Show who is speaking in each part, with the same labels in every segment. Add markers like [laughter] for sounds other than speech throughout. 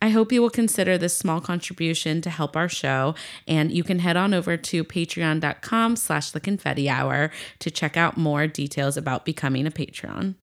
Speaker 1: I hope you will consider this small contribution to help our show, and you can head on over to patreon.com slash the confetti hour to check out more details about becoming a patron.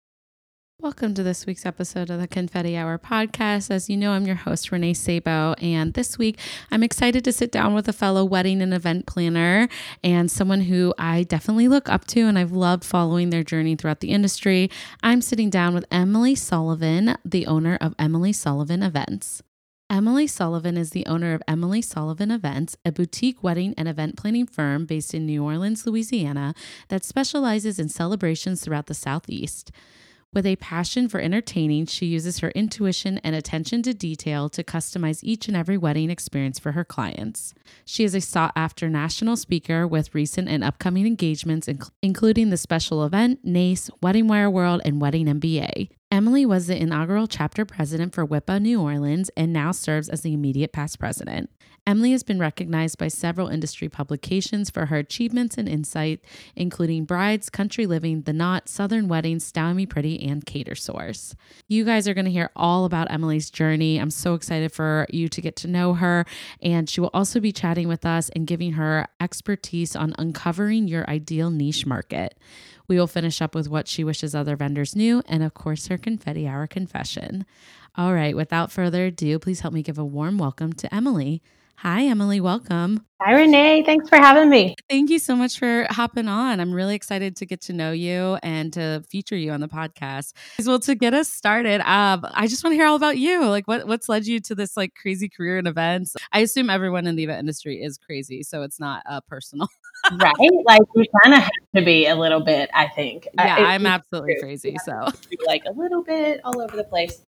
Speaker 1: Welcome to this week's episode of the Confetti Hour podcast. As you know, I'm your host, Renee Sabo, and this week I'm excited to sit down with a fellow wedding and event planner and someone who I definitely look up to and I've loved following their journey throughout the industry. I'm sitting down with Emily Sullivan, the owner of Emily Sullivan Events. Emily Sullivan is the owner of Emily Sullivan Events, a boutique wedding and event planning firm based in New Orleans, Louisiana, that specializes in celebrations throughout the Southeast. With a passion for entertaining, she uses her intuition and attention to detail to customize each and every wedding experience for her clients. She is a sought after national speaker with recent and upcoming engagements, including the special event, NACE, Wedding Wire World, and Wedding MBA. Emily was the inaugural chapter president for WIPA New Orleans and now serves as the immediate past president. Emily has been recognized by several industry publications for her achievements and insight, including Brides, Country Living, The Knot, Southern Weddings, Style Me Pretty, and Catersource. You guys are going to hear all about Emily's journey. I'm so excited for you to get to know her, and she will also be chatting with us and giving her expertise on uncovering your ideal niche market. We will finish up with what she wishes other vendors knew, and of course, her confetti hour confession. All right, without further ado, please help me give a warm welcome to Emily. Hi, Emily. Welcome.
Speaker 2: Hi, Renee. Thanks for having me.
Speaker 1: Thank you so much for hopping on. I'm really excited to get to know you and to feature you on the podcast. Well, to get us started, um, I just want to hear all about you. Like, what what's led you to this like crazy career in events? I assume everyone in the event industry is crazy, so it's not uh, personal. [laughs]
Speaker 2: right? Like you kind of have to be a little bit. I think.
Speaker 1: Yeah, I'm absolutely crazy. So
Speaker 2: like a little bit all over the place.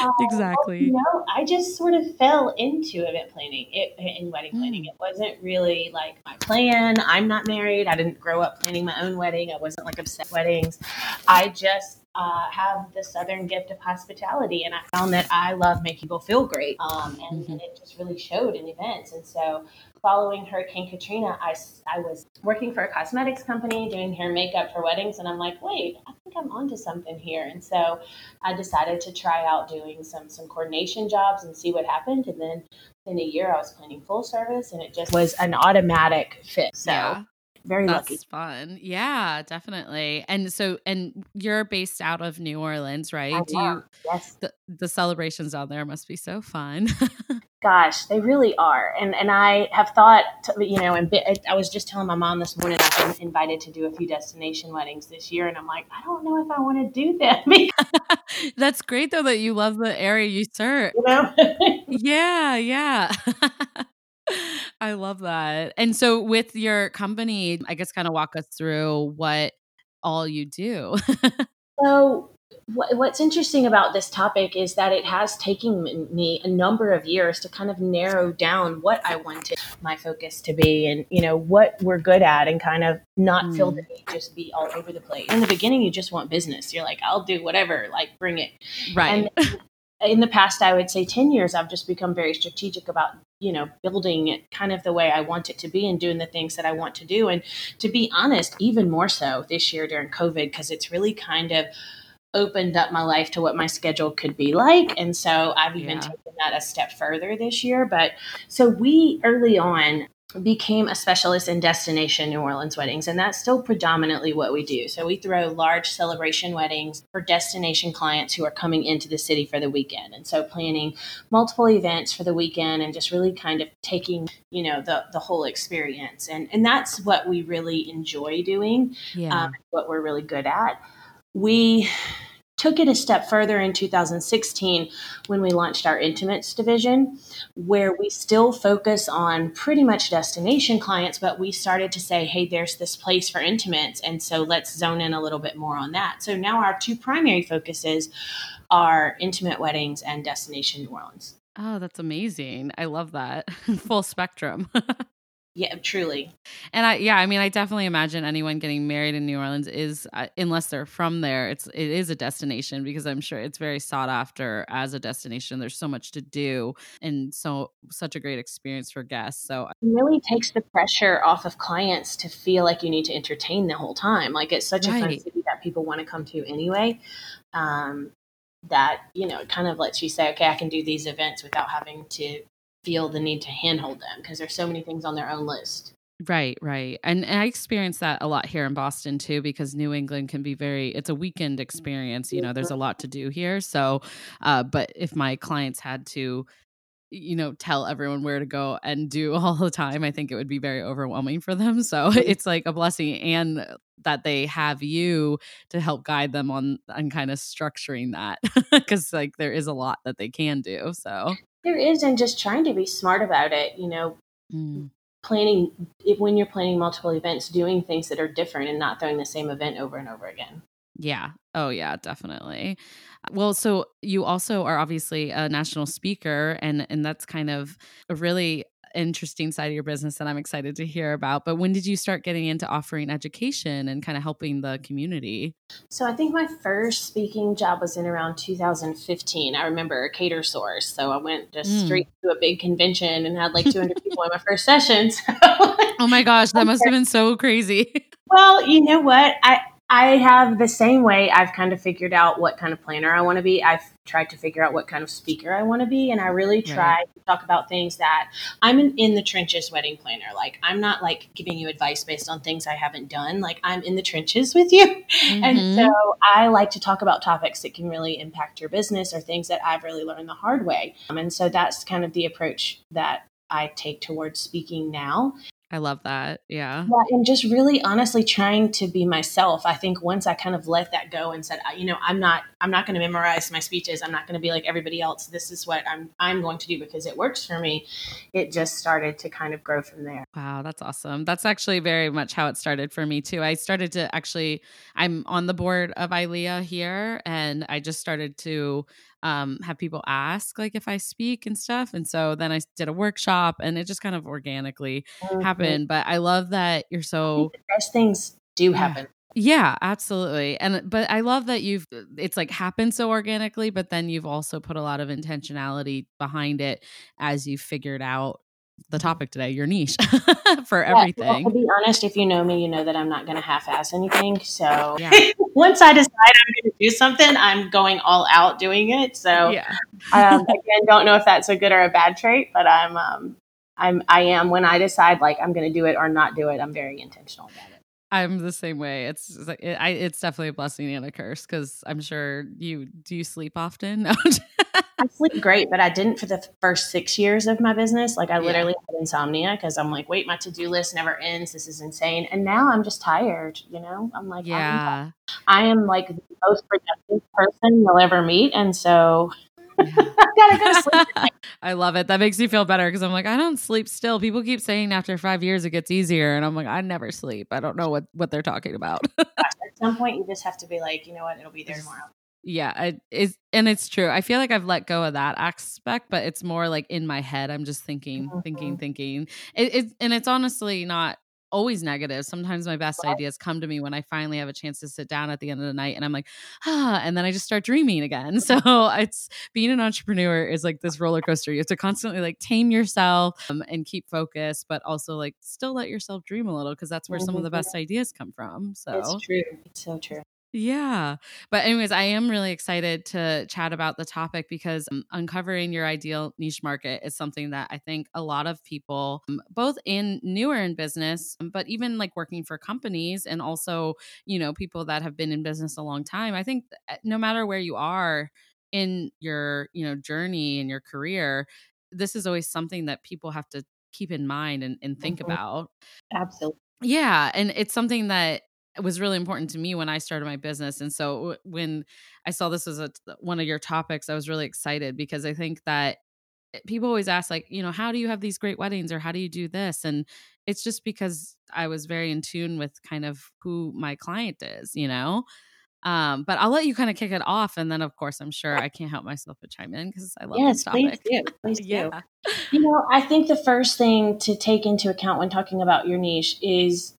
Speaker 1: Um, [laughs] exactly.
Speaker 2: you know, I just sort of fell into event planning it, in wedding planning. Mm. It wasn't really like my plan. I'm not married. I didn't grow up planning my own wedding. I wasn't like obsessed with weddings. I just uh, have the southern gift of hospitality and i found that i love making people feel great um, and, mm-hmm. and, it just really showed in events and so following Hurricane Katrina, I, I was working for a cosmetics company doing hair and makeup for weddings. And I'm like, wait, I think I'm onto something here. And so I decided to try out doing some, some coordination jobs and see what happened. And then in a year, I was planning full service and it just was an automatic fit. So yeah very
Speaker 1: That's
Speaker 2: lucky.
Speaker 1: fun. Yeah, definitely. And so, and you're based out of New Orleans, right?
Speaker 2: I Do you? Yes.
Speaker 1: The, the celebrations down there must be so fun. [laughs]
Speaker 2: Gosh, they really are. And and I have thought, to, you know, and I was just telling my mom this morning I've been invited to do a few destination weddings this year, and I'm like, I don't know if I want to do that. [laughs] [laughs]
Speaker 1: That's great though that you love the area you serve.
Speaker 2: You know?
Speaker 1: yeah, yeah. I love that. And so, with your company, I guess kind of walk us through what all you do. [laughs]
Speaker 2: so, what's interesting about this topic is that it has taken me a number of years to kind of narrow down what I wanted my focus to be and, you know, what we're good at and kind of not mm. feel the need just be all over the place. In the beginning, you just want business. You're like, I'll do whatever, like bring it.
Speaker 1: Right.
Speaker 2: And in the past i would say 10 years i've just become very strategic about you know building it kind of the way i want it to be and doing the things that i want to do. And to be honest even more so this year during covid because it's really kind of opened up my life to what my schedule could be like. And so i've even yeah. taken that a step further this year. But so we early on became a specialist in destination New Orleans weddings, and that's still predominantly what we do. So we throw large celebration weddings for destination clients who are coming into the city for the weekend, and so planning multiple events for the weekend and just really kind of taking you know the the whole experience, and and that's what we really enjoy doing. Yeah, um, what we're really good at. We took it a step further in 2016 when we launched our intimates division where we still focus on pretty much destination clients but we started to say hey there's this place for intimates and so let's zone in a little bit more on that. So now our two primary focuses are intimate weddings and destination new orleans
Speaker 1: oh that's amazing. I love that. [laughs] Full spectrum [laughs]
Speaker 2: Yeah, truly.
Speaker 1: And I yeah, I mean I definitely imagine anyone getting married in New Orleans is uh, unless they're from there, it's it is a destination because I'm sure it's very sought after as a destination. There's so much to do and so such a great experience for guests. So
Speaker 2: it really takes the pressure off of clients to feel like you need to entertain the whole time. Like it's such right. a fun city that people want to come to anyway. Um, that you know it kind of lets you say okay i can do these events without having to feel the need to handhold them because there's so many things on their own list.
Speaker 1: Right, right. And, and I experience that a lot here in Boston too, because New England can be very, it's a weekend experience. You know, there's a lot to do here. So, uh, but if my clients had to, you know, tell everyone where to go and do [laughs] all the time, I think it would be very overwhelming for them. So it's like a blessing and that they have you to help guide them on on kind of structuring that [laughs] because like there is a lot that they can do. So
Speaker 2: there is, and just trying to be smart about it. You know, mm. planning if, when you're planning multiple events, doing things that are different and not throwing the same event over and over again.
Speaker 1: Yeah. Oh, yeah, definitely. Well, so you also are obviously a national speaker, and and that's kind of a really interesting side of your business that I'm excited to hear about. But when did you start getting into offering education and kind of helping the community?
Speaker 2: So I think my first speaking job was in around 2015. I remember Catersource. So I went just mm. straight to a big convention and had like 200 people in my [laughs] first session. So
Speaker 1: oh my gosh, that [laughs] must have been so crazy.
Speaker 2: Well, you know what? I I have the same way I've kind of figured out what kind of planner I want to be. I've tried to figure out what kind of speaker I want to be. And I really try to talk about things that I'm in, in, the trenches wedding planner. Like, I'm not like giving you advice based on things I haven't done. Like, I'm in the trenches with you. Mm-hmm. And so I like to talk about topics that can really impact your business or things that I've really learned the hard way. Um, and so that's kind of the approach that I take towards speaking now.
Speaker 1: I love that. Yeah.
Speaker 2: Yeah. And just really honestly trying to be myself. I think once I kind of let that go and said, you know, I'm not, I'm not going to memorize my speeches. I'm not going to be like everybody else. This is what I'm, I'm going to do because it works for me. It just started to kind of grow from there.
Speaker 1: Wow. That's awesome. That's actually very much how it started for me too. I started to actually, I'm on the board of ILEA here and I just started to, um, have people ask like if I speak and stuff. And so then I did a workshop and it just kind of organically mm-hmm. happened. But I love that you're so
Speaker 2: the best things do happen.
Speaker 1: Yeah, absolutely. And but I love that you've it's like happened so organically, but then you've also put a lot of intentionality behind it as you figured out the topic today, your niche [laughs] for yeah, everything.
Speaker 2: Well, to be honest, if you know me, you know that I'm not going to half-ass anything. So yeah. [laughs] once I decide I'm going to do something, I'm going all out doing it. So yeah. um, again, don't know if that's a good or a bad trait, but I'm um, I'm I am when I decide like I'm going to do it or not do it. I'm very intentional about it.
Speaker 1: I'm the same way. It's it, I, it's definitely a blessing and a curse because I'm sure you do you sleep often. [laughs]
Speaker 2: I sleep great, but I didn't for the first six years of my business. Like I literally yeah. had insomnia because I'm like, wait, my to do list never ends. This is insane. And now I'm just tired. You know, I'm like,
Speaker 1: yeah,
Speaker 2: I am like the most productive person you'll ever meet, and so. I go sleep. [laughs]
Speaker 1: I love it. That makes me feel better because I'm like, I don't sleep still. People keep saying after five years it gets easier, and I'm like, I never sleep. I don't know what what they're talking about. [laughs] [laughs]
Speaker 2: At some point, you just have to be like, you know what, it'll be there tomorrow
Speaker 1: yeah it is and it's true i feel like i've let go of that aspect but it's more like in my head i'm just thinking mm-hmm. thinking thinking it, it, and it's honestly not always negative. Sometimes my best ideas come to me when i finally have a chance to sit down at the end of the night and i'm like ah and then i just start dreaming again. [laughs] So it's being an entrepreneur is like this roller coaster. You have to constantly like tame yourself um, and keep focus but also like still let yourself dream a little because that's where mm-hmm. some of the mm-hmm. best ideas come from so
Speaker 2: it's true. It's so true
Speaker 1: yeah. But, anyways, I am really excited to chat about the topic because um, uncovering your ideal niche market is something that I think a lot of people, um, both in newer in business, um, but even like working for companies and also, you know, people that have been in business a long time, I think eh, no matter where you are in your, you know, journey and your career, this is always something that people have to keep in mind and, and think mm-hmm. about.
Speaker 2: Absolutely.
Speaker 1: Yeah. And it's something that was really important to me when I started my business. And so when I saw this was a, one of your topics, I was really excited because I think that eh, people always ask like, you know, how do you have these great weddings or how do you do this? And it's just because I was very in tune with kind of who my client is, you know. Um, but I'll let you kind of kick it off, and then of course I'm sure I can't help myself but chime in because I love yes, this topic. [laughs]
Speaker 2: Please do. Please yeah. do. You know, I think the first thing to take into account when talking about your niche is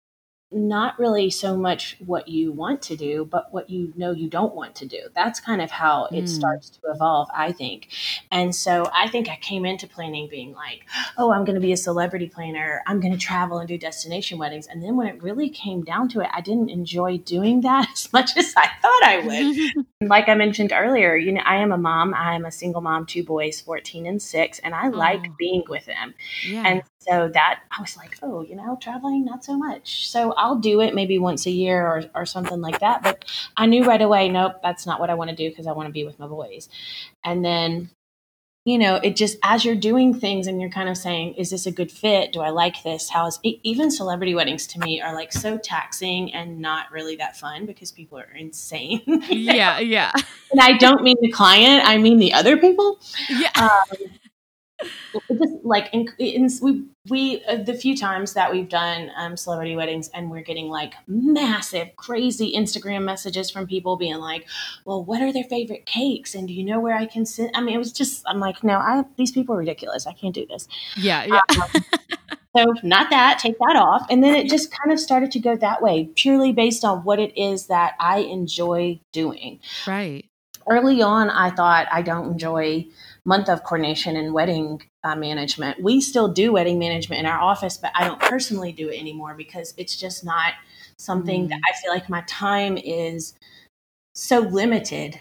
Speaker 2: not really so much what you want to do, but what you know you don't want to do. That's kind of how it mm. starts to evolve, I think. And so I think I came into planning being like, oh, I'm going to be a celebrity planner. I'm going to travel and do destination weddings. And then when it really came down to it, I didn't enjoy doing that [laughs] as much as I thought I would. [laughs] like I mentioned earlier, you know, I am a mom. I am a single mom, two boys, 14 and six, and I oh. like being with them. Yeah. And so that I was like, oh, you know, traveling, not so much. So I'll do it maybe once a year or, or something like that. But I knew right away, nope, that's not what I want to do because I want to be with my boys. And then, you know, it just as you're doing things and you're kind of saying, is this a good fit? Do I like this? How is even celebrity weddings to me are like so taxing and not really that fun because people are insane. [laughs]
Speaker 1: yeah, yeah.
Speaker 2: And I don't mean the client, I mean the other people. [laughs] Yeah. Um, just like in, in, we we uh, the few times that we've done um, celebrity weddings and we're getting like massive crazy instagram messages from people being like well what are their favorite cakes? And do you know where i can sit? I mean it was just i'm like no i these people are ridiculous. I can't do this.
Speaker 1: Yeah yeah. um, [laughs]
Speaker 2: so not that take that off. And then it just kind of started to go that way purely based on what it is that i enjoy doing.
Speaker 1: Right
Speaker 2: early on i thought i don't enjoy month of coordination and wedding uh, management. We still do wedding management in our office, but I don't personally do it anymore because it's just not something mm. that I feel like my time is so limited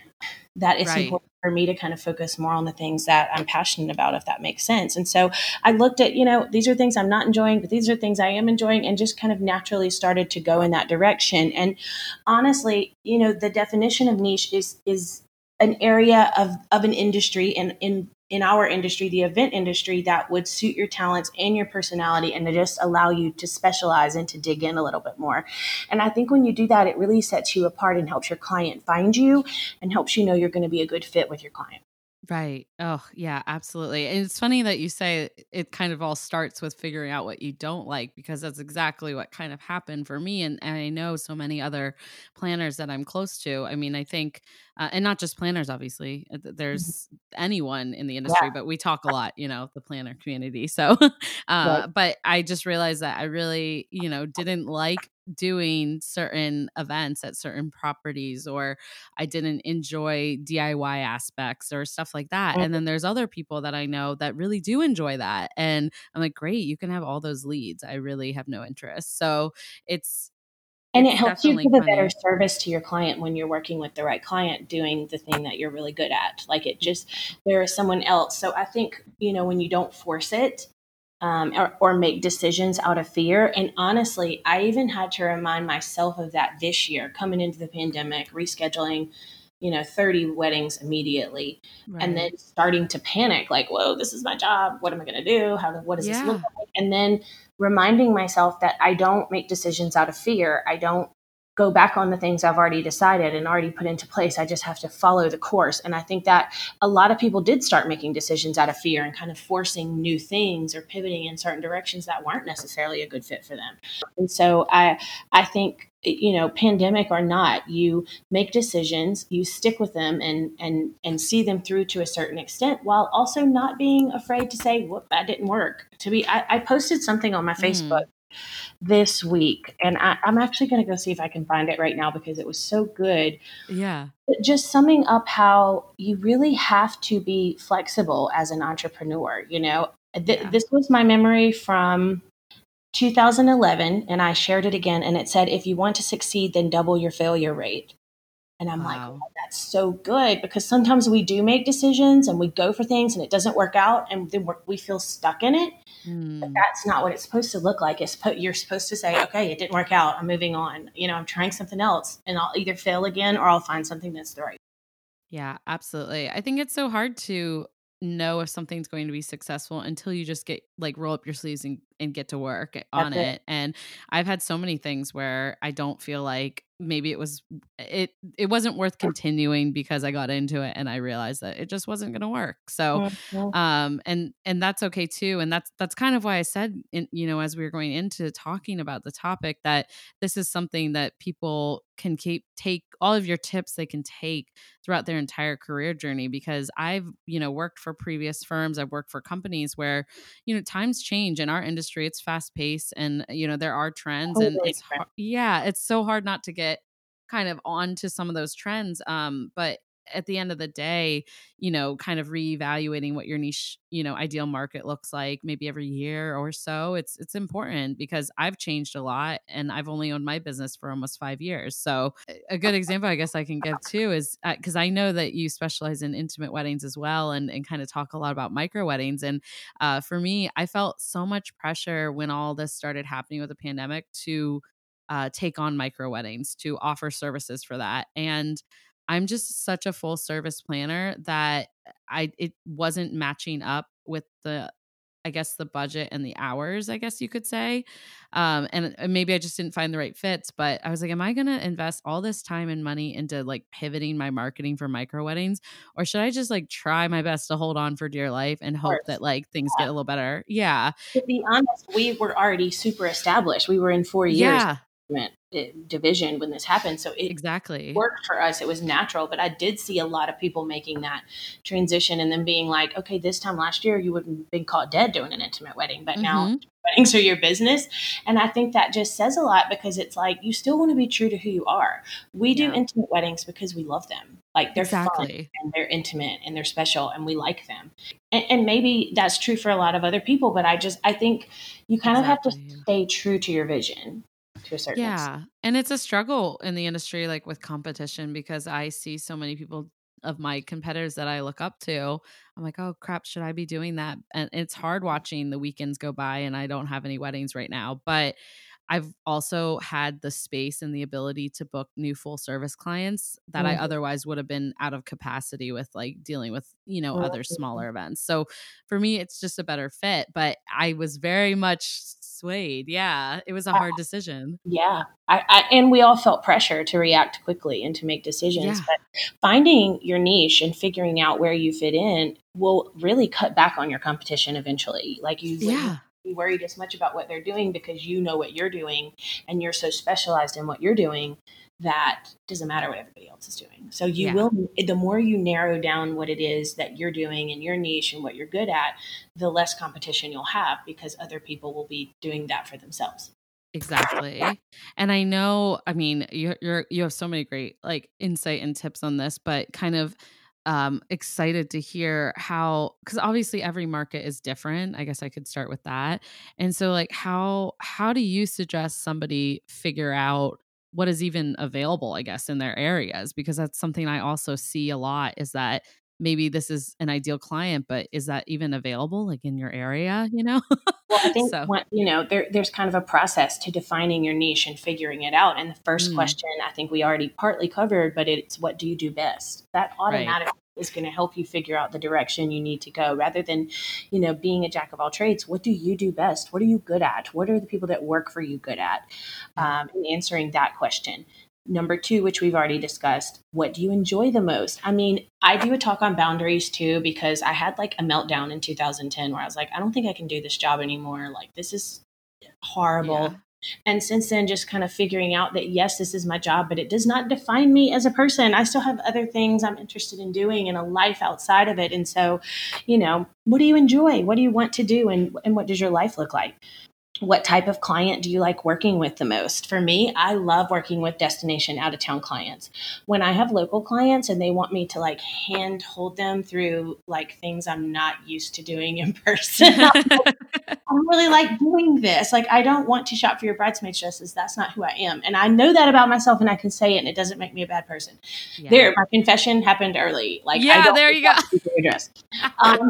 Speaker 2: that it's right. important for me to kind of focus more on the things that I'm passionate about, if that makes sense. And so I looked at, you know, these are things I'm not enjoying, but these are things I am enjoying, and just kind of naturally started to go in that direction. And honestly, you know, the definition of niche is is an area of, of an industry and in in our industry, the event industry, that would suit your talents and your personality and to just allow you to specialize and to dig in a little bit more. And I think when you do that, it really sets you apart and helps your client find you and helps you know you're going to be a good fit with your client.
Speaker 1: Right. Oh, yeah, absolutely. And it's funny that you say it kind of all starts with figuring out what you don't like because that's exactly what kind of happened for me. And, and I know so many other planners that I'm close to. I mean, I think, uh, and not just planners, obviously, uh, mm-hmm. there's anyone in the industry, yeah. but we talk a [laughs] lot, you know, the planner community. So, [laughs] uh, right. but I just realized that I really, you know, [laughs] didn't like doing certain events at certain properties or I didn't enjoy DIY aspects or stuff like that. And mm-hmm. then there's other people that I know that really do enjoy that. And I'm like, great, you can have all those leads. I really have no interest. So it's
Speaker 2: and it helps you give a better service to your client when you're working with the right client doing the thing that you're really good at like it just there is someone else so i think you know when you don't force it um, or, or, make decisions out of fear. And honestly, I even had to remind myself of that this year, coming into the pandemic, rescheduling, you know, 30 weddings immediately, right. and then starting to panic, like, whoa, this is my job. What am I going to do? How, what does yeah. this look like? And then reminding myself that I don't make decisions out of fear. I don't go back on the things I've already decided and already put into place. I just have to follow the course. And I think that a lot of people did start making decisions out of fear and kind of forcing new things or pivoting in certain directions that weren't necessarily a good fit for them. And so I I think you know pandemic or not you make decisions you stick with them and and and see them through to a certain extent while also not being afraid to say whoop that didn't work to be i, I posted something on my mm. facebook this week. And I, am actually going to go see if I can find it right now because it was so good.
Speaker 1: Yeah.
Speaker 2: Just summing up how you really have to be flexible as an entrepreneur. You know, Th- yeah. this was my memory from 2011, and I shared it again. And it said, if you want to succeed, then double your failure rate. And I'm wow. like, oh, that's so good because sometimes we do make decisions and we go for things and it doesn't work out and then we feel stuck in it. Mm. But that's not what it's supposed to look like. It's you're supposed to say, okay, it didn't work out. I'm moving on. You know, I'm trying something else and I'll either fail again or I'll find something that's the right.
Speaker 1: Yeah, absolutely. I think it's so hard to know if something's going to be successful until you just get like roll up your sleeves and, and get to work on it. it. And I've had so many things where I don't feel like maybe it was it it wasn't worth continuing because I got into it and I realized that it just wasn't going to work. So um and and that's okay too and that's that's kind of why I said in, you know as we were going into talking about the topic that this is something that people can keep take all of your tips they can take throughout their entire career journey because I've you know worked for previous firms I've worked for companies where you know times change in our industry it's fast paced and you know there are trends totally. and it's hard, yeah it's so hard not to get kind of onto some of those trends um but at the end of the day, you know, kind of reevaluating what your niche, you know, ideal market looks like maybe every year or so. It's it's important because I've changed a lot and I've only owned my business for almost 5 years. So, a good example I guess I can give too is uh, cuz I know that you specialize in intimate weddings as well and and kind of talk a lot about micro weddings and uh, for me, I felt so much pressure when all this started happening with the pandemic to uh, take on micro weddings to offer services for that and I'm just such a full service planner that I it wasn't matching up with the I guess the budget and the hours, I guess you could say. Um, and maybe I just didn't find the right fits, but I was like, am I going to invest all this time and money into like pivoting my marketing for micro weddings? Or should I just like try my best to hold on for dear life and hope that like things yeah. get a little better? Yeah.
Speaker 2: To be honest, we were already super established. We were in four years. Yeah. Division when this happened. So it
Speaker 1: exactly
Speaker 2: worked for us. It was natural, but I did see a lot of people making that transition and then being like, okay, this time last year you would have been caught dead doing an intimate wedding, but mm-hmm. now weddings [laughs] are your business. And I think that just says a lot because it's like you still want to be true to who you are. We do intimate weddings because we love them. Like they're exactly. fun and they're intimate and they're special and we like them. And, and, maybe that's true for a lot of other people, but I just I think you kind exactly. of have to stay true to your vision a certain
Speaker 1: yeah
Speaker 2: extent.
Speaker 1: and it's a struggle in the industry like with competition because i see so many people of my competitors that i look up to i'm like oh crap should i be doing that and it's hard watching the weekends go by and i don't have any weddings right now but I've also had the space and the ability to book new full service clients that mm-hmm. I otherwise would have been out of capacity with like dealing with, you know, mm-hmm. other smaller events. So for me, it's just a better fit. But I was very much swayed. Yeah. It was a hard decision.
Speaker 2: Yeah. I, I, and we all felt pressure to react quickly and to make decisions. Yeah. But finding your niche and figuring out where you fit in will really cut back on your competition eventually. Like you, yeah be worried as much about what they're doing because you know what you're doing and you're so specialized in what you're doing that doesn't matter what everybody else is doing. So you yeah. will the more you narrow down what it is that you're doing in your niche and what you're good at, the less competition you'll have because other people will be doing that for themselves.
Speaker 1: Exactly. And I know, I mean, you're, you're you have so many great like insight and tips on this, but kind of um excited to hear how because obviously every market is different i guess i could start with that. And so like how how do you suggest somebody figure out what is even available i guess in their areas? Because that's something i also see a lot is that maybe this is an ideal client but is that even available like in your area you know?
Speaker 2: Well i [laughs] think so. you know there, there's kind of a process to defining your niche and figuring it out and the first mm. question i think we already partly covered but it's what do you do best? That automatically right is going to help you figure out the direction you need to go rather than you know being a jack of all trades what do you do best? What are you good at? What are the people that work for you good at? Um, and answering that question Number two, which we've already discussed, what do you enjoy the most? I mean, I do a talk on boundaries too because I had like a meltdown in 2010 where I was like, I don't think I can do this job anymore. Like, this is horrible. Yeah. And since then, just kind of figuring out that yes, this is my job, but it does not define me as a person. I still have other things I'm interested in doing and a life outside of it. And so, you know, what do you enjoy? What do you want to do? And, and what does your life look like? What type of client do you like working with the most? For me, I love working with destination out of town clients. When I have local clients and they want me to like hand hold them through like things I'm not used to doing in [laughs] person, [laughs] I really like doing this. Like, I don't want to shop for your bridesmaid dresses. That's not who I am. And I know that about myself and I can say it and it doesn't make me a bad person. Yeah. There, my confession happened early. Like,
Speaker 1: yeah, there you go.
Speaker 2: Dress. Um, [laughs]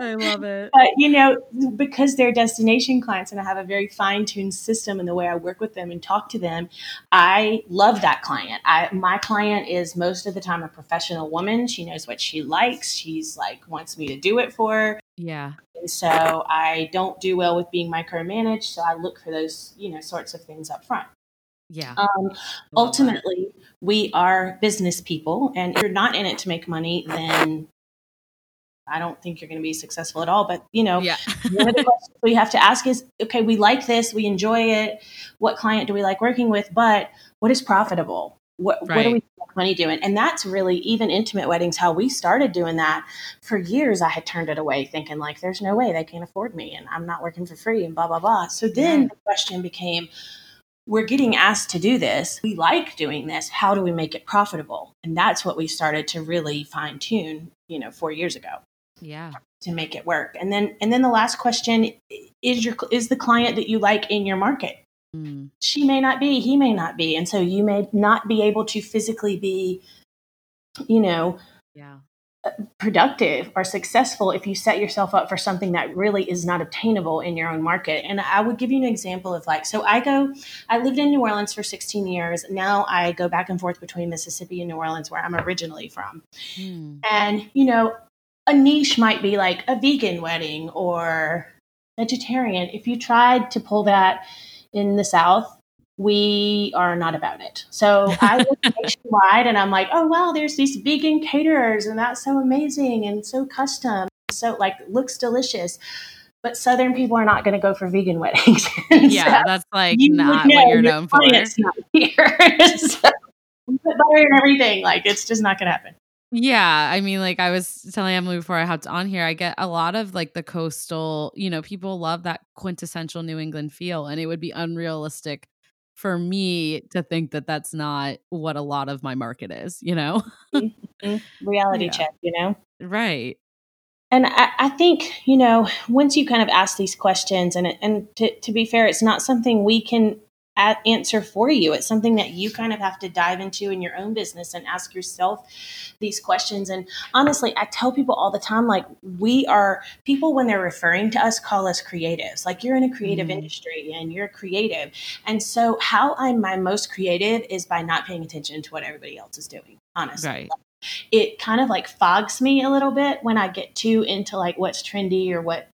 Speaker 1: I love it.
Speaker 2: But you know, because they're destination clients and I have a very fine-tuned system in the way I work with them and talk to them, I love that client. I my client is most of the time a professional woman. She knows what she likes. She's like wants me to do it for her.
Speaker 1: Yeah.
Speaker 2: And so I don't do well with being micromanaged. So I look for those, you know, sorts of things up front.
Speaker 1: Yeah.
Speaker 2: Um, ultimately, we are business people, and if you're not in it to make money, then I don't think you're going to be successful at all. But you know,
Speaker 1: yeah. [laughs]
Speaker 2: one of the questions we have to ask is, okay, we like this, we enjoy it. What client do we like working with? But what is profitable? What,
Speaker 1: Right.
Speaker 2: what do we make money doing? And that's really even intimate weddings. How we started doing that for years. I had turned it away, thinking like, "There's no way they can't afford me, and I'm not working for free," and blah blah blah. So then
Speaker 1: Yeah.
Speaker 2: the question became, we're getting asked to do this. We like doing this. How do we make it profitable? And that's what we started to really fine tune, you know, four years ago
Speaker 1: Yeah.
Speaker 2: to make it work. And then, and then the last question is your is the client that you like in your market?
Speaker 1: Mm.
Speaker 2: She may not be, he may not be, and so you may not be able to physically be, you know,
Speaker 1: Yeah.
Speaker 2: productive or successful if you set yourself up for something that really is not obtainable in your own market. And I would give you an example of like, so I go, I lived in New Orleans for 16 years. Now I go back and forth between Mississippi and New Orleans, where I'm originally from.
Speaker 1: Mm.
Speaker 2: And, you know, a niche might be like a vegan wedding or vegetarian. If you tried to pull that in the South, we are not about it. So [laughs] I look nationwide and I'm like, oh wow, there's these vegan caterers and that's so amazing and so custom. So like looks delicious. But Southern people are not going to go for vegan [laughs] weddings.
Speaker 1: Yeah,
Speaker 2: so
Speaker 1: that's like not what you're
Speaker 2: your
Speaker 1: known for.
Speaker 2: client's not here. [laughs] so, we put butter in everything. Like it's just not going to happen.
Speaker 1: Yeah, I mean, like I was telling Emily before I hopped on here, I get a lot of like the coastal, you know, people love that quintessential New England feel, and it would be unrealistic for me to think that that's not what a lot of my market is, you know?
Speaker 2: Mm, [laughs] Reality
Speaker 1: Yeah.
Speaker 2: check, you know?
Speaker 1: right.
Speaker 2: And I, I think, you know, once you kind of ask these questions, and, and to, to be fair, it's not something we can answer for you. It's something that you kind of have to dive into in your own business and ask yourself these questions. And honestly, I tell people all the time, like, we are people when they're referring to us call us creatives. Like, you're in a creative
Speaker 1: Mhm.
Speaker 2: industry and you're creative. And so, how I'm my most creative is by not paying attention to what everybody else is doing, honestly
Speaker 1: Right.
Speaker 2: it kind of like fogs me a little bit when I get too into like what's trendy or what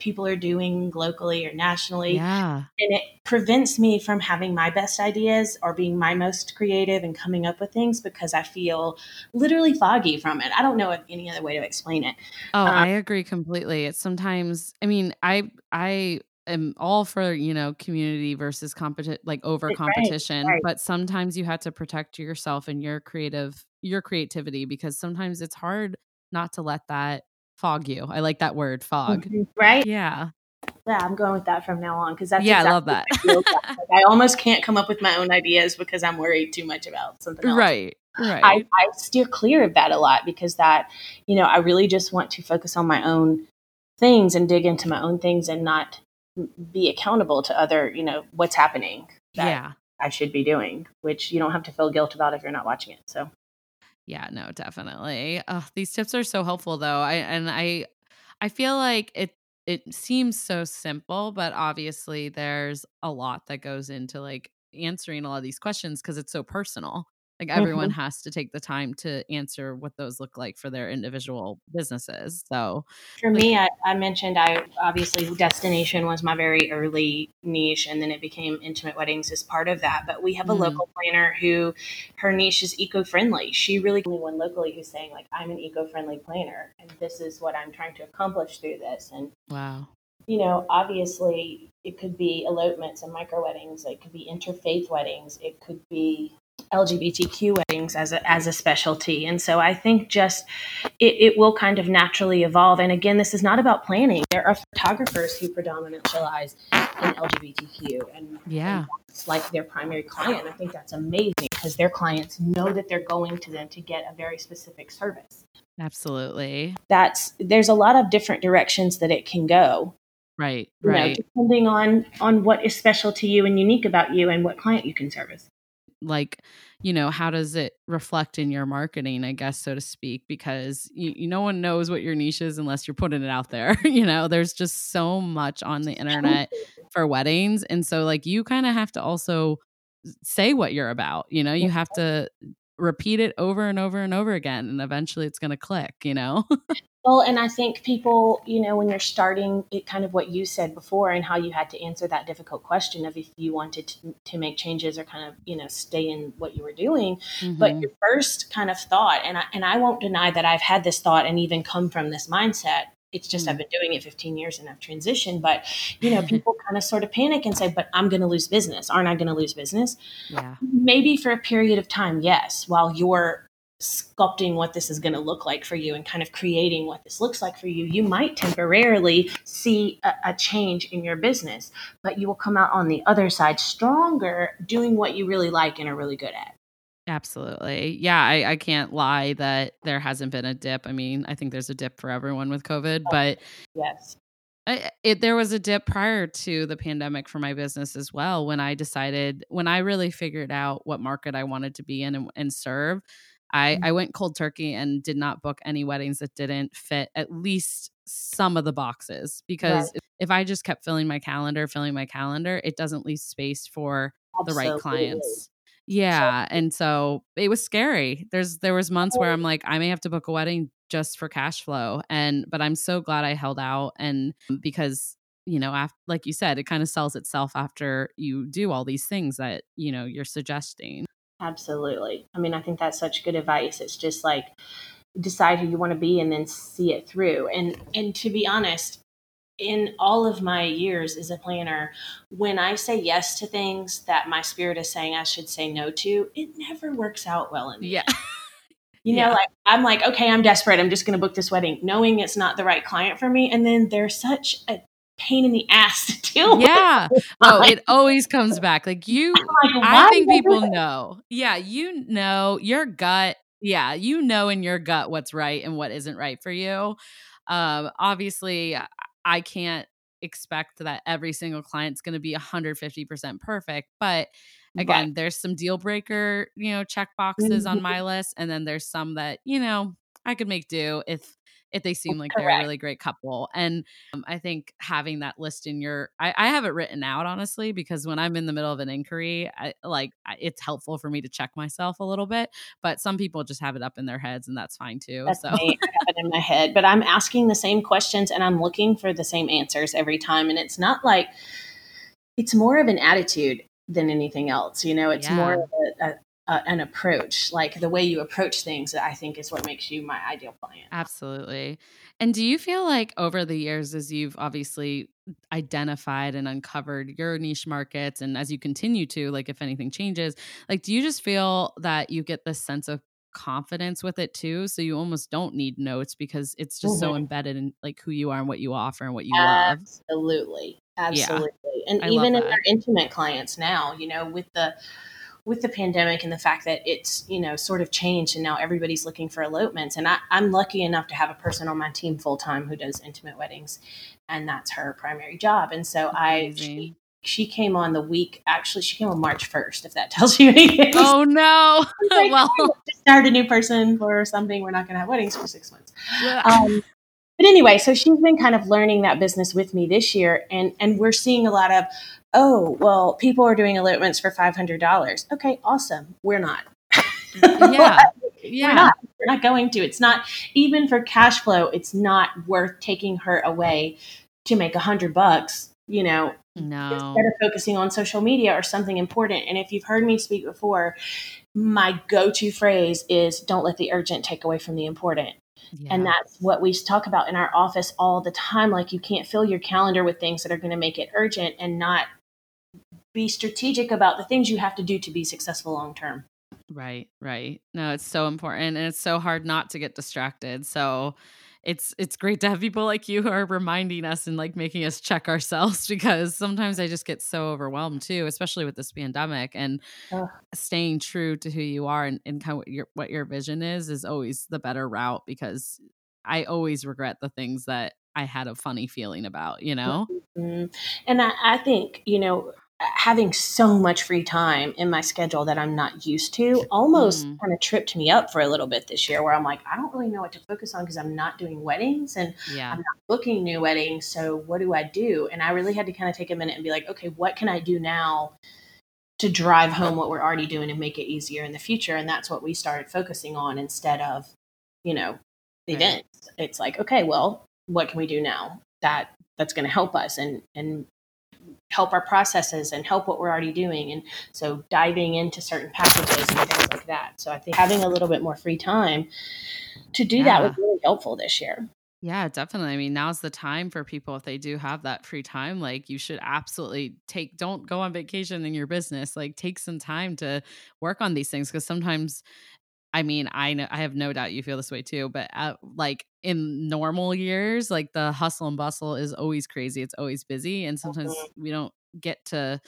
Speaker 2: people are doing locally or nationally.
Speaker 1: Yeah.
Speaker 2: And it prevents me from having my best ideas or being my most creative and coming up with things because I feel literally foggy from it. I don't know any other way to explain it.
Speaker 1: Oh,
Speaker 2: Um,
Speaker 1: I agree completely. It's sometimes I mean, I I am all for, you know, community versus competi like over
Speaker 2: Right,
Speaker 1: competition,
Speaker 2: right.
Speaker 1: but sometimes you have to protect yourself and your creative your creativity because sometimes it's hard not to let that fog you. I like that word, fog.
Speaker 2: Mm-hmm, right?
Speaker 1: Yeah.
Speaker 2: Yeah, I'm going with that from now on because that's
Speaker 1: Yeah, I love that.
Speaker 2: I, like. I almost can't come up with my own ideas because I'm worried too much about something else.
Speaker 1: Right. Right.
Speaker 2: I, I steer clear of that a lot because that, you know, I really just want to focus on my own things and dig into my own things and not be accountable to other, you know, what's happening that
Speaker 1: yeah.
Speaker 2: I should be doing, which you don't have to feel guilt about if you're not watching it. So
Speaker 1: Yeah, no, definitely. These tips are so helpful though. I and I I feel like it it seems so simple, but obviously there's a lot that goes into like answering a lot of these questions because it's so personal. Like everyone has to take the time to answer what those look like for their individual businesses. So,
Speaker 2: for
Speaker 1: Like-
Speaker 2: me, I, I mentioned I obviously destination was my very early niche, and then it became intimate weddings as part of that. But we have a
Speaker 1: Mhm.
Speaker 2: local planner who her niche is eco friendly. She really only one locally who's saying like I'm an eco friendly planner, and this is what I'm trying to accomplish through this. And
Speaker 1: wow.
Speaker 2: you know, obviously, it could be elopements and micro weddings. It could be interfaith weddings. It could be LGBTQ weddings as a as a specialty. And so I think just it, it will kind of naturally evolve. And again, this is not about planning. There are photographers who predominantly in LGBTQ, and
Speaker 1: Yeah.
Speaker 2: it's like their primary client. I think that's amazing because their clients know that they're going to them to get a very specific service.
Speaker 1: Absolutely.
Speaker 2: That's there's a lot of different directions that it can go
Speaker 1: Right.
Speaker 2: you know,
Speaker 1: Right.
Speaker 2: depending on on what is special to you and unique about you and what client you can service.
Speaker 1: Like you know how does it reflect in your marketing i guess so to speak because you, you, no one knows what your niche is unless you're putting it out there [laughs] you know? There's just so much on the internet for weddings and so like you kind of have to also say what you're about you know? You have to repeat it over and over and over again and eventually it's going to click you know [laughs]
Speaker 2: well and i think people you know when you're starting it kind of what you said before and how you had to answer that difficult question of if you wanted to, to make changes or kind of you know stay in what you were doing mm-hmm. but your first kind of thought and I, and I won't deny that I've had this thought and even come from this mindset it's just mm. I've been doing it 15 years and I've transitioned. But you know, [laughs] people kind of sort of panic and say, "But I'm going to lose business. Aren't I going to lose business?"
Speaker 1: Yeah.
Speaker 2: Maybe for a period of time, yes. While you're sculpting what this is going to look like for you and kind of creating what this looks like for you, you might temporarily see a, a change in your business, but you will come out on the other side stronger, doing what you really like and are really good at.
Speaker 1: Absolutely. Yeah, I, I can't lie that there hasn't been a dip. I mean, I think there's a dip for everyone with COVID, oh, but
Speaker 2: yes.
Speaker 1: I, it, there was a dip prior to the pandemic for my business as well when I decided, when I really figured out what market I wanted to be in and, and serve. I, mm-hmm. I went cold turkey and did not book any weddings that didn't fit at least some of the boxes because right. if, I just kept filling my calendar, filling my calendar, it doesn't leave space for Absolutely. the right clients. Yeah, and so it was scary. There's there was months where I'm like I may have to book a wedding just for cash flow and but I'm so glad I held out and because you know after, like you said it kind of sells itself after you do all these things that you know you're suggesting.
Speaker 2: Absolutely. I mean, I think that's such good advice. It's just like decide who you want to be and then see it through. And and to be honest, in all of my years as a planner, when I say yes to things that my spirit is saying I should say no to, it never works out well in
Speaker 1: me. Yeah. [laughs]
Speaker 2: You know, yeah. like I'm like, okay, I'm desperate. I'm just going to book this wedding, knowing it's not the right client for me. And then there's such a pain in the ass to deal
Speaker 1: yeah. with. Yeah. [laughs] Oh, it always comes back. Like you, like, I think people know. Yeah. You know your gut. Yeah. You know in your gut what's right and what isn't right for you. Um, obviously, I can't expect that every single client's going to be 150% perfect, but again, right. there's some deal breaker, you know, check boxes mm-hmm. on my list and then there's some that, you know, I could make do if if they seem like Correct. they're a really great couple. And um, I think having that list in your, I, I, have it written out honestly because when I'm in the middle of an inquiry, I, like it's helpful for me to check myself a little bit. But some people just have it up in their heads, and that's fine too.
Speaker 2: That's
Speaker 1: so
Speaker 2: me. I have it in my head, but I'm asking the same questions and I'm looking for the same answers every time, and it's not like it's more of an attitude than anything else. You know, it's yeah. more of a, a, uh, an approach like the way you approach things i think is what makes you my ideal client
Speaker 1: absolutely and do you feel like over the years as you've obviously identified and uncovered your niche markets and as you continue to like if anything changes like do you just feel that you get this sense of confidence with it too so you almost don't need notes because it's just mm-hmm. so embedded in like who you are and what you offer and what you
Speaker 2: absolutely. love absolutely absolutely yeah. and I even in our intimate clients now you know with the with the pandemic and the fact that it's you know sort of changed and now everybody's looking for elopements. And I, am lucky enough to have a person on my team full time who does intimate weddings and that's her primary job. And so i she, she came on the week actually she came on march 1st if that [laughs] tells you anything.
Speaker 1: Oh no.
Speaker 2: Like, [laughs] well start a new person for something. We're not going to have weddings for six months. Um, but anyway so she's been kind of learning that business with me this year and and we're seeing a lot of oh, well, people are doing elopements for $500. Okay, awesome. We're not.
Speaker 1: yeah. [laughs] Yeah.
Speaker 2: We're not. We're not going to. It's not, even for cash flow, it's not worth taking her away to make a hundred bucks, you know.
Speaker 1: No.
Speaker 2: Instead of focusing on social media or something important. And if you've heard me speak before, my go to phrase is don't let the urgent take away from the important. Yeah. And that's what we talk about in our office all the time. Like, you can't fill your calendar with things that are going to make it urgent and not be strategic about the things you have to do to be successful long term.
Speaker 1: Right, right. No, it's so important and it's so hard not to get distracted. So it's it's great to have people like you who are reminding us and like making us check ourselves [laughs] because sometimes I just get so overwhelmed too, especially with this pandemic and Ugh. staying true to who you are and, and kind of what your what your vision is is always the better route because I always regret the things that I had a funny feeling about, you know?
Speaker 2: Mm-hmm. And I, I think, you know, having so much free time in my schedule that I'm not used to almost mm. kind of tripped me up for a little bit this year where I'm like, I don't really know what to focus on because I'm not doing weddings and yeah. I'm not booking new weddings. So what do I do? And I really had to kind of take a minute and be like, okay, what can I do now to drive home what we're already doing and make it easier in the future? And that's what we started focusing on instead of, you know, the right. events. It's like, okay, well, what can we do now that that's going to help us and and help our processes and help what we're already doing. And so diving into certain packages and things like that. So I think having a little bit more free time to do yeah. that was really helpful this year.
Speaker 1: Yeah, definitely. I mean, now's the time for people if they do have that free time. Like, you should absolutely take, don't go on vacation in your business. Like, take some time to work on these things because sometimes I mean, I know I have no doubt you feel this way too, but at, like in normal years, like the hustle and bustle is always crazy. It's always busy, and sometimes mm-hmm. we don't get to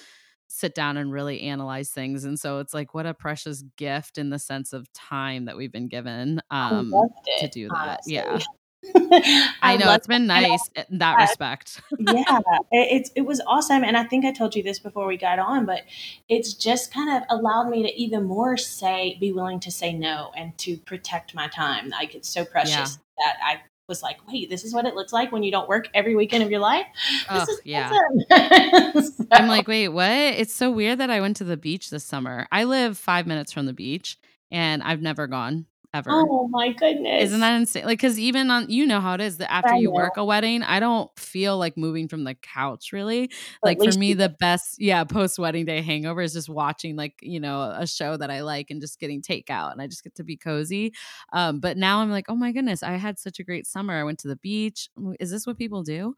Speaker 1: sit down and really analyze things. And so it's like what a precious gift in the sense of time that we've been given um, to do that. Honestly. Yeah. [laughs] I, I know it's been nice in that respect. [laughs]
Speaker 2: yeah, it, it was awesome, and I think I told you this before we got on, but it's just kind of allowed me to even more say, be willing to say no, and to protect my time. Like it's so precious yeah. that I was like, wait, this is what it looks like when you don't work every weekend of your life. This oh,
Speaker 1: yeah. [laughs] so. I'm like, wait, what? It's so weird that I went to the beach this summer. I live five minutes from the beach, and I've never gone ever.
Speaker 2: Oh my goodness.
Speaker 1: Isn't that insane? Like, cause even on, you know how it is that after you work a wedding, I don't feel like moving from the couch really. But like for me, the best, yeah, post wedding day hangover is just watching like, you know, a show that I like and just getting takeout and I just get to be cozy. Um, but now I'm like, oh my goodness, I had such a great summer. I went to the beach. Is this what people do?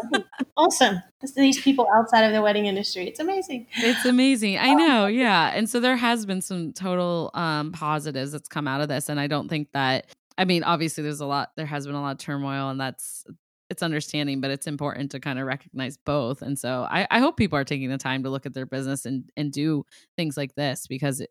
Speaker 1: [laughs]
Speaker 2: awesome. These people outside of the wedding industry. It's amazing.
Speaker 1: It's amazing. I know. Yeah. And so there has been some total um, positives that's come out of this and I don't think that I mean, obviously there's a lot there has been a lot of turmoil and that's it's understanding, but it's important to kind of recognize both. And so I, I hope people are taking the time to look at their business and and do things like this because it,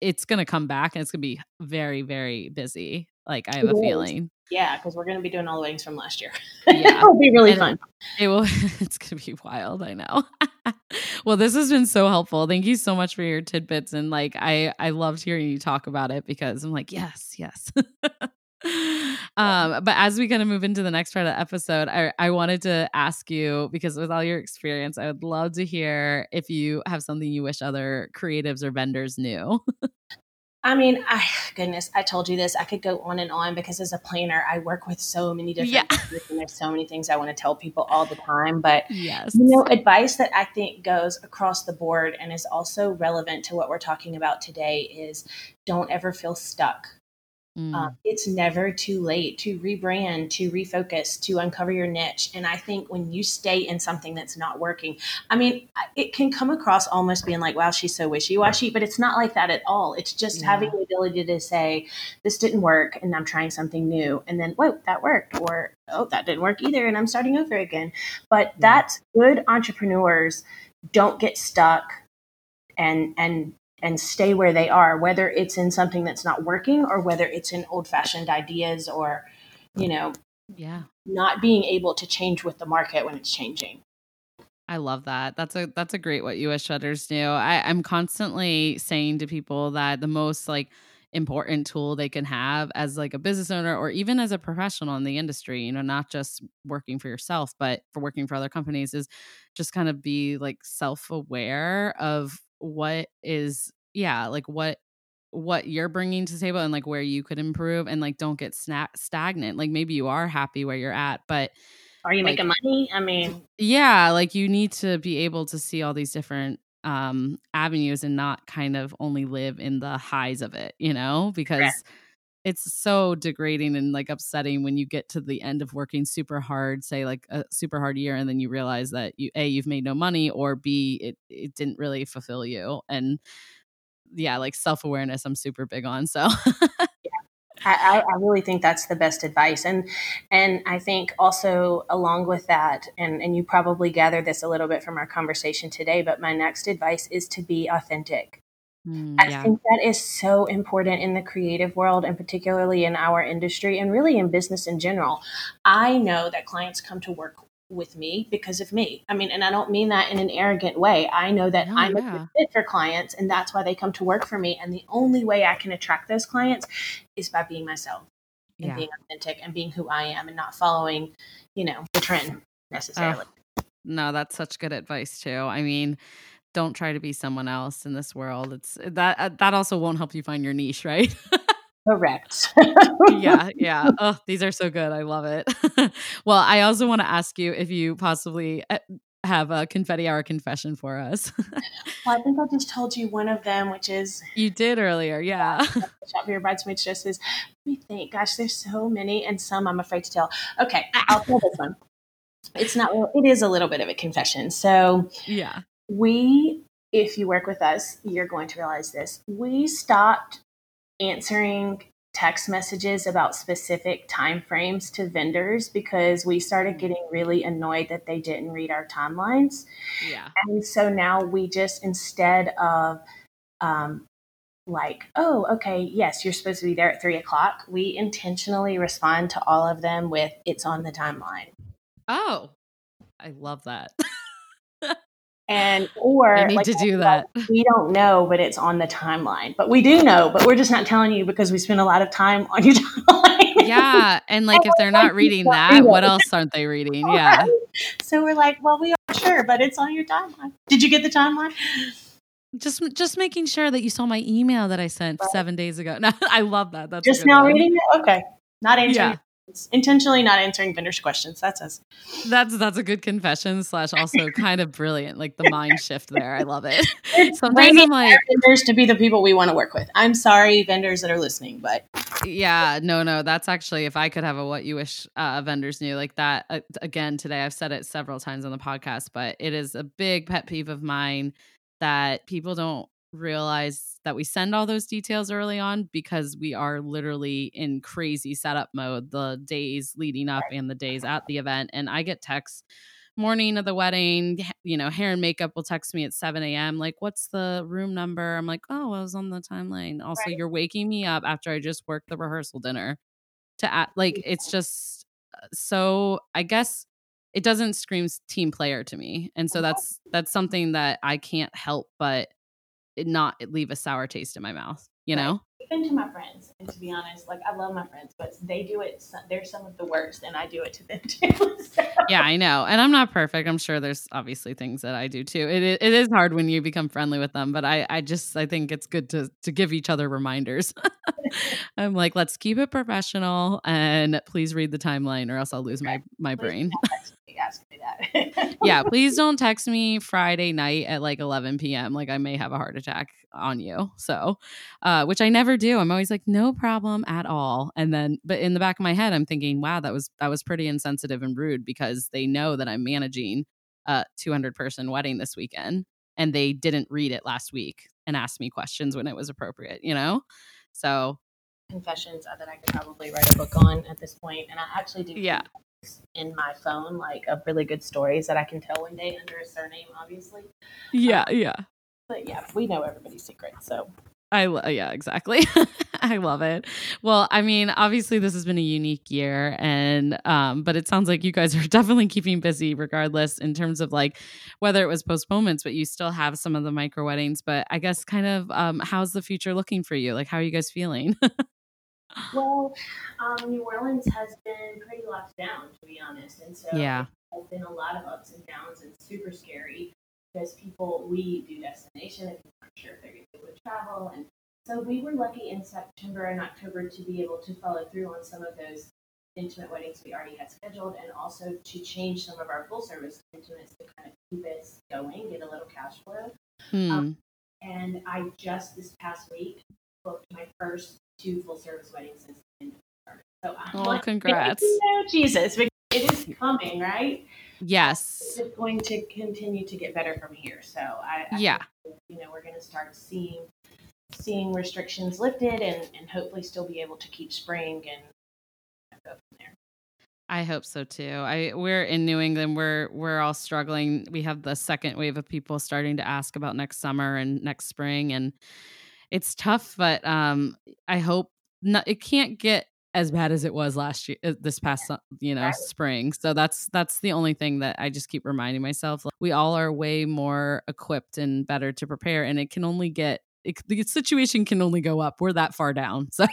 Speaker 1: it's going to come back and it's going to be very very busy. Like I have it a is. feeling.
Speaker 2: Yeah, because we're going to be doing all the weddings from last year. Yeah, [laughs] it'll be really and fun.
Speaker 1: It, it will. [laughs] It's going to be wild. I know. [laughs] well, this has been so helpful. Thank you so much for your tidbits and like I I loved hearing you talk about it because I'm like yes yes. um, but as we kind of move into the next part of the episode, I, I wanted to ask you because with all your experience, I would love to hear if you have something you wish other creatives or vendors knew.
Speaker 2: I mean, I [sighs] goodness, I told you this. I could go on and on because as a planner, I work with so many different yeah. and there's so many things I want to tell people all the time. But yes. you know, advice that I think goes across the board and is also relevant to what we're talking about today is don't ever feel stuck. Mm. Um, it's never too late to rebrand, to refocus, to uncover your niche. And I think when you stay in something that's not working, I mean, it can come across almost being like, wow, she's so wishy washy, but it's not like that at all. It's just yeah. having the ability to say, this didn't work and I'm trying something new. And then, whoa, that worked. Or, oh, that didn't work either. And I'm starting over again. But yeah. that's good entrepreneurs don't get stuck and and and stay where they are, whether it's in something that's not working or whether it's in old fashioned ideas or, you know,
Speaker 1: yeah,
Speaker 2: not being able to change with the market when it's changing.
Speaker 1: I love that. That's a that's a great what US shutters do. I, I'm constantly saying to people that the most like important tool they can have as like a business owner or even as a professional in the industry, you know, not just working for yourself, but for working for other companies is just kind of be like self-aware of what is yeah like what what you're bringing to the table and like where you could improve and like don't get sna- stagnant like maybe you are happy where you're at but
Speaker 2: are you like, making money? I mean
Speaker 1: yeah like you need to be able to see all these different um avenues and not kind of only live in the highs of it you know because Correct it's so degrading and like upsetting when you get to the end of working super hard say like a super hard year and then you realize that you a you've made no money or b it it didn't really fulfill you and yeah like self-awareness i'm super big on so.
Speaker 2: I, I, really think that's the best advice and and i think also along with that and and you probably gathered this a little bit from our conversation today but my next advice is to be authentic Mm, I think that is so important in the creative world and particularly in our industry and really in business in general. I know that clients come to work with me because of me. I mean, and I don't mean that in an arrogant way. I know that
Speaker 1: No,
Speaker 2: I'm a good fit for clients and that's why they come to work for me. And the only way I can attract those clients is by being myself and
Speaker 1: Yeah.
Speaker 2: being authentic and being who I am and not following, you know, the trend necessarily.
Speaker 1: No, that's such good advice too. I mean, don't try to be someone else in this world. It's that uh, that also won't help you find your niche, right? [laughs]
Speaker 2: Correct.
Speaker 1: yeah, yeah. [laughs] Oh, these are so good. I love it. [laughs] well, I also want to ask you if you possibly uh, have a confetti hour confession for us.
Speaker 2: Well, I think I just told you one of them, which is
Speaker 1: you did earlier, yeah.
Speaker 2: shop for your bridesmaids dresses. Let me think. Gosh, there's so many, and some I'm afraid to tell. Okay, I'll tell this one. It's not. It is a little bit of a confession. So
Speaker 1: yeah.
Speaker 2: We, if you work with us, you're going to realize this. We stopped answering text messages about specific time frames to vendors because we started getting really annoyed that they didn't read our timelines.
Speaker 1: Yeah.
Speaker 2: And so now we just, instead of um, like, oh, okay, yes, you're supposed to be there at three o'clock, we intentionally respond to all of them with, it's on the timeline.
Speaker 1: Oh. I love that.
Speaker 2: And, or
Speaker 1: I need
Speaker 2: like,
Speaker 1: to do that.
Speaker 2: we don't know, but it's on the timeline. But we do know, but we're just not telling you because we spend a lot of time on your [laughs] timeline.
Speaker 1: yeah, and like if they're not reading that, what else aren't they reading? [laughs] Yeah.
Speaker 2: So we're like, well, we are sure, but it's on your timeline. Did you get the timeline?
Speaker 1: Just just making sure that you saw my email that I sent
Speaker 2: Right.
Speaker 1: 7 days ago. [laughs] No, I love that. That's
Speaker 2: Just now
Speaker 1: one.
Speaker 2: reading it? Okay. Not answering.
Speaker 1: Yeah.
Speaker 2: Intentionally not answering vendors' questions. That's us.
Speaker 1: That's that's a good confession slash also kind of brilliant. Like the mind shift there. I love it. [laughs]
Speaker 2: It's
Speaker 1: Sometimes I'm like,
Speaker 2: vendors to be the people we want to work with. I'm sorry, vendors that are listening, but
Speaker 1: yeah, no, no. That's actually if I could have a what you wish uh, vendors knew like that. Uh, again, today I've said it several times on the podcast, but it is a big pet peeve of mine that people don't realize that we send all those details early on because we are literally in crazy setup mode the days leading up and the days at the event. And I get texts morning of the wedding, you know, hair and makeup will text me at 7 a.m. Like, what's the room number? I'm like, oh, I was on the timeline. Also,
Speaker 2: Right.
Speaker 1: you're waking me up after I just worked the rehearsal dinner to act like it's just uh, so, I guess it doesn't scream team player to me. And so that's, that's something that I can't help but not leave a sour taste in my mouth, you
Speaker 2: Right.
Speaker 1: know?
Speaker 2: even to my friends, and to be honest, like I love my friends, but they do it. They're some of the worst, and I do it to them [laughs] too. So-
Speaker 1: yeah, I know. And I'm not perfect. I'm sure there's obviously things that I do too. It it is hard when you become friendly with them, but I I just I think it's good to to give each other reminders. [laughs] I'm like, let's keep it professional and please read the timeline or else I'll lose my my brain.
Speaker 2: Ask me that. [laughs]
Speaker 1: yeah, please don't text me Friday night at like 11 p.m. Like I may have a heart attack on you. So, uh, which I never do. I'm always like, no problem at all. And then, but in the back of my head, I'm thinking, wow, that was that was pretty insensitive and rude because they know that I'm managing a 200 person wedding this weekend, and they didn't read it last week and ask me questions when it was appropriate. You know, so
Speaker 2: Confessions that I could probably write a book on at this point, and I actually do.
Speaker 1: Yeah.
Speaker 2: In my phone, like of really good stories that I can tell one day under a surname, obviously.
Speaker 1: yeah, yeah.
Speaker 2: But yeah, we know everybody's secret, so
Speaker 1: I lo- yeah, exactly. [laughs] I love it. Well, I mean, obviously this has been a unique year and um but it sounds like you guys are [laughs] definitely keeping busy regardless in terms of like whether it was postponements but you still have some of the micro weddings, but I guess kind of um how's the future looking for you? Like how are you guys feeling? [laughs]
Speaker 2: Well, um, New Orleans has been pretty locked down, to be honest, and so
Speaker 1: Yeah.
Speaker 2: there's been a lot of ups and downs and super scary because people we do destination and people aren't sure if they're going to be able to travel, and so we were lucky in September and October to be able to follow through on some of those intimate weddings we already had scheduled, and also to change some of our full service intimates to kind of keep it going, get a little cash flow.
Speaker 1: Hmm.
Speaker 2: And I just this past week booked my first two full service weddings since the end of. So I'm
Speaker 1: Oh,
Speaker 2: like,
Speaker 1: congrats.
Speaker 2: you, Jesus, it is coming, right?
Speaker 1: Yes.
Speaker 2: It's going to continue to get better from here. So I, I
Speaker 1: Yeah.
Speaker 2: think, you know, we're going to start seeing seeing restrictions lifted and, and hopefully still be able to keep spring and go from there.
Speaker 1: I hope so too. I we're in New England. We're we're all struggling. We have the second wave of people starting to ask about next summer and next spring, and it's tough. But um, I hope not, it can't get as bad as it was last year uh, this past you know spring so that's that's the only thing that i just keep reminding myself we all are way more equipped and better to prepare and it can only get it, the situation can only go up we're that far down [laughs] so.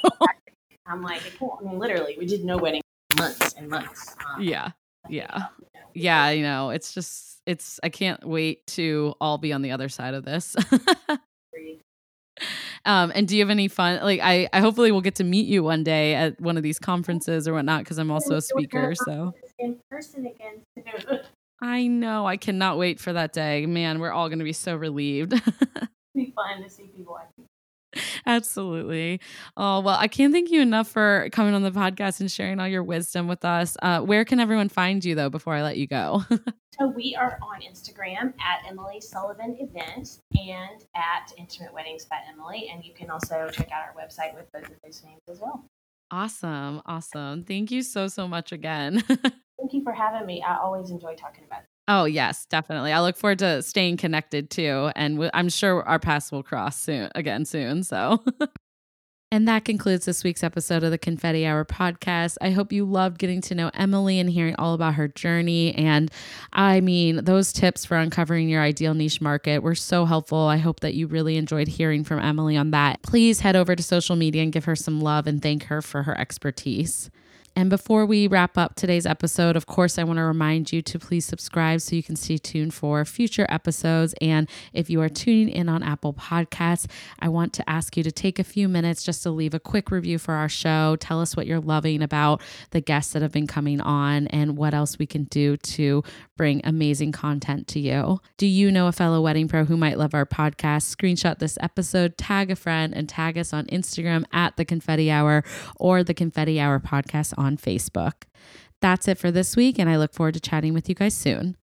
Speaker 2: I'm like i mean literally we did no wedding months and months
Speaker 1: um, yeah yeah. yeah you know it's just it's i can't wait to all be on the other side of this [laughs] um, and do you have any fun? Like, I, I hopefully will get to meet you one day at one of these conferences or whatnot because I'm also a speaker. So
Speaker 2: in person again.
Speaker 1: I know. I cannot wait for that day. Man, we're all going to be so relieved. [laughs]
Speaker 2: be fun to see people. I think. [laughs]
Speaker 1: Absolutely. Oh, well, I can't thank you enough for coming on the podcast and sharing all your wisdom with us. Uh, where can everyone find you, though, before I let you go? [laughs]
Speaker 2: so, we are on Instagram at Emily Sullivan Events and at Intimate Weddings by Emily. And you can also check out our website with both of those names as well.
Speaker 1: Awesome. Awesome. Thank you so, so much again. [laughs]
Speaker 2: Thank you for having me. I always enjoy talking about
Speaker 1: Oh, yes, definitely. I look forward to staying connected too. And I'm sure our paths will cross soon again soon. So. [laughs] And that concludes this week's episode of the Confetti Hour podcast. I hope you loved getting to know Emily and hearing all about her journey. And I mean, those tips for uncovering your ideal niche market were so helpful. I hope that you really enjoyed hearing from Emily on that. Please head over to social media and give her some love and thank her for her expertise. And before we wrap up today's episode, of course, I want to remind you to please subscribe so you can stay tuned for future episodes. And if you are tuning in on Apple Podcasts, I want to ask you to take a few minutes just to leave a quick review for our show. Tell us what you're loving about the guests that have been coming on and what else we can do to bring amazing content to you. Do you know a fellow wedding pro who might love our podcast? Screenshot this episode, tag a friend, and tag us on Instagram at the Confetti Hour or the Confetti Hour podcast on Facebook. That's it for this week, and I look forward to chatting with you guys soon.